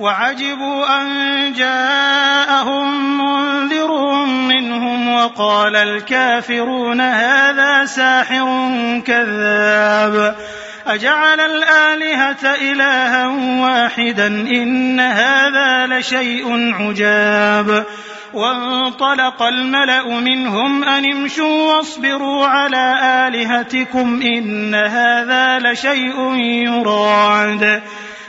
وعجبوا أن جاءهم منذر منهم وقال الكافرون هذا ساحر كذاب. أجعل الآلهة إلها واحدا إن هذا لشيء عجاب. وانطلق الملأ منهم أن امشوا واصبروا على آلهتكم إن هذا لشيء يراد.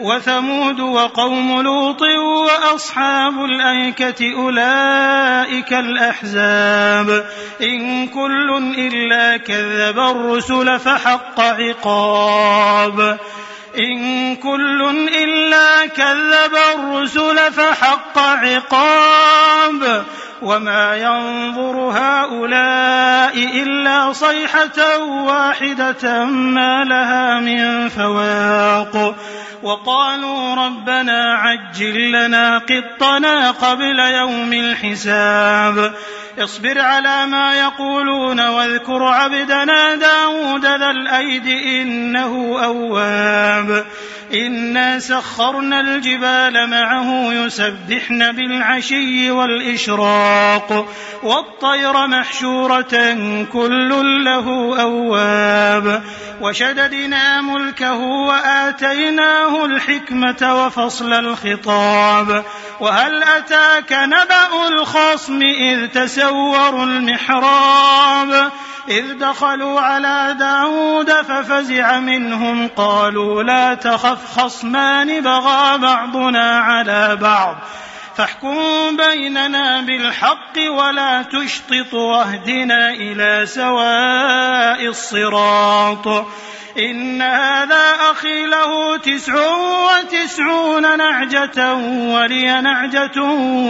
وثمود وقوم لوط وأصحاب الأيكة أولئك الأحزاب. إن كل إلا كذب الرسل فحق عقاب. إن كل إلا كذب الرسل فحق عقاب. وما ينظر هؤلاء إلا صيحة واحدة ما لها من فواق. وقالوا ربنا عجل لنا قطنا قبل يوم الحساب. اصبر على ما يقولون واذكر عبدنا داود ذا الأيد إنه أواب. إنا سخرنا الجبال معه يسبحن بالعشي والإشراق. والطير محشورة كل له أواب. وشددنا ملكه وآتيناه الحكمة وفصل الخطاب. وهل أتاك نبأ الخصم إذ تسوروا المحراب. إذ دخلوا على داود ففزع منهم قالوا لا تخف خصمان بغى بعضنا على بعض. فاحكم بيننا بالحق ولا تشطط واهدنا إلى سواء الصراط. إن هذا أخي له تسع وتسعون نعجة ولي نعجة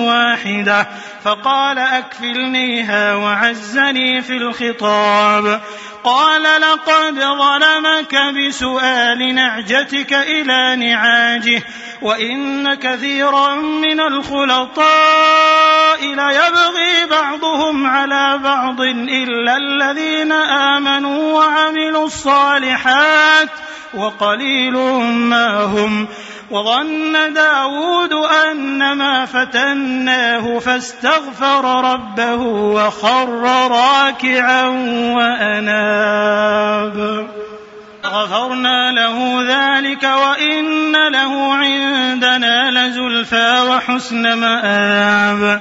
واحدة فقال أكفلنيها وعزني في الخطاب قال لقد ظلمك بسؤال نعجتك إلى نعاجه وإن كثيرا من الخلطاء ليبغي بعضهم على بعض إلا الذين آمنوا وعملوا الصالحات وقليل ما هم وظن داود أنما فتناه فاستغفر ربه وخر راكعا وأناب. غفرنا له ذلك وإن له عندنا لزلفى وحسن مآب.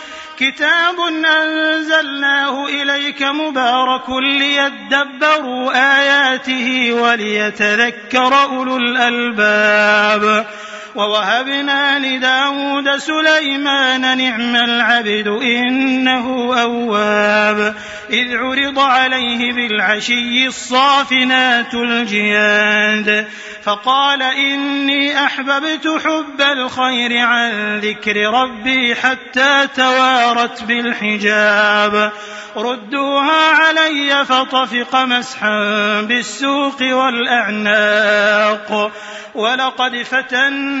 كتاب أنزلناه إليك مبارك ليدبروا آياته وليتذكر أولو الألباب. ووهبنا لداود سليمان نعم العبد إنه أواب. إذ عرض عليه بالعشي الصافنات الجياد. فقال إني أحببت حب الخير عن ذكر ربي حتى توارت بالحجاب. ردوها علي فطفق مسحا بالسوق والأعناق. ولقد فتنا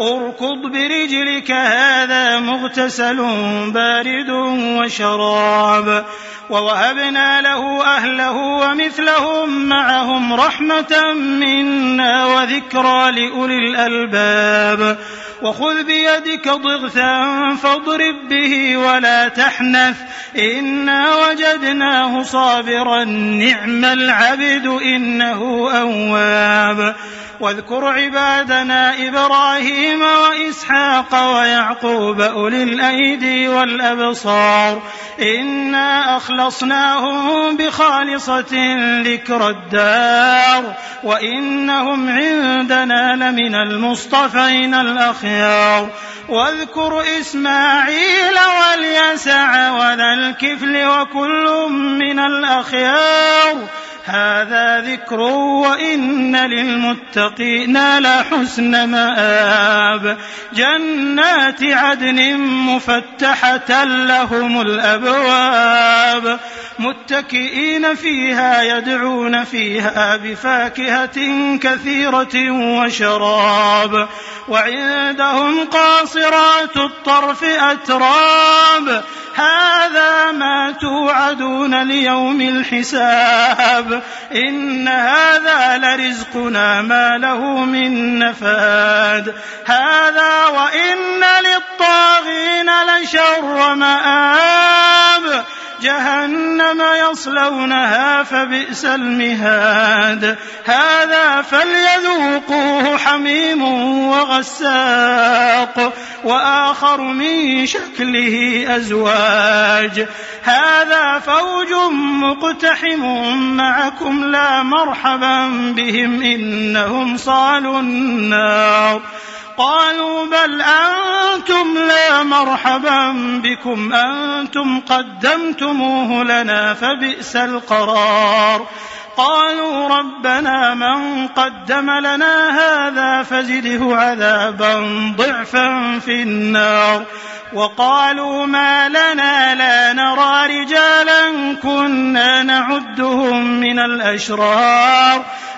اركض برجلك هذا مغتسل بارد وشراب. ووهبنا له أهله ومثلهم معهم رحمة منا وذكرى لأولي الألباب. وخذ بيدك ضغثا فاضرب به ولا تحنث. إنا وجدناه صابرا نعم العبد إنه أواب. واذكر عبادنا إبراهيم وإسحاق ويعقوب أولي الأيدي والأبصار. إنا أخلصناهم بخالصة ذكر الدار. وإنهم عندنا لمن المصطفين الأخيار. واذكر إسماعيل واليسع وذا الكفل وكل من الأخيار. هذا ذكر وإن للمتقين لحسن مآب. جنات عدن مفتحة لهم الأبواب. متكئين فيها يدعون فيها بفاكهة كثيرة وشراب. وعندهم قاصرات الطرف أتراب. توعدون ليوم الحساب إن هذا لرزقنا ما له من نفاد هذا وإن للطاغين لشر مآب جهنم يصلونها فبئس المهاد. هذا فليذوقوه حميم وغساق وآخر من شكله أزواج. هذا فوج مقتحم معكم لا مرحبا بهم إنهم صالوا النار. قالوا بل أنتم لا مرحبا بكم أنتم قدمتموه لنا فبئس القرار. قالوا ربنا من قدم لنا هذا فزده عذابا ضعفا في النار. وقالوا ما لنا لا نرى رجالا كنا نعدهم من الأشرار.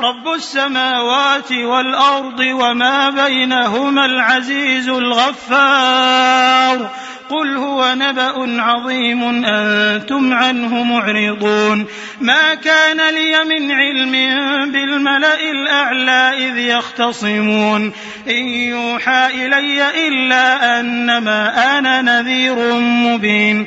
رب السماوات والأرض وما بينهما العزيز الغفار. قل هو نبأ عظيم أنتم عنه معرضون. ما كان لي من علم بالملأ الأعلى إذ يختصمون. إن يوحى إلي إلا أنما أنا نذير مبين.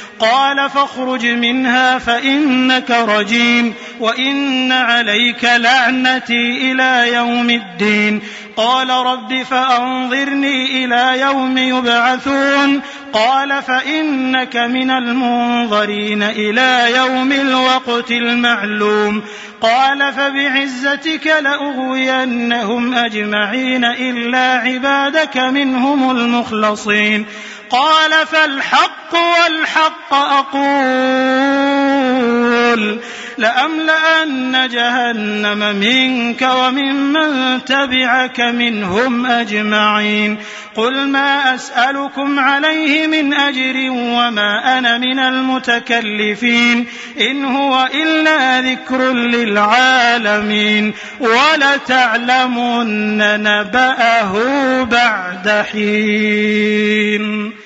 قال فاخرج منها فإنك رجيم وإن عليك لعنتي إلى يوم الدين. قال رب فأنظرني إلى يوم يبعثون. قال فإنك من المنظرين إلى يوم الوقت المعلوم. قال فبعزتك لأغوينهم أجمعين إلا عبادك منهم المخلصين. قال فالحق والحق أقول لأملأن جهنم منك وممن تبعك منهم أجمعين قل ما أسألكم عليه من أجر وما أنا من المتكلفين إن هو إلا ذكر للعالمين ولتعلمن نبأه بعد حين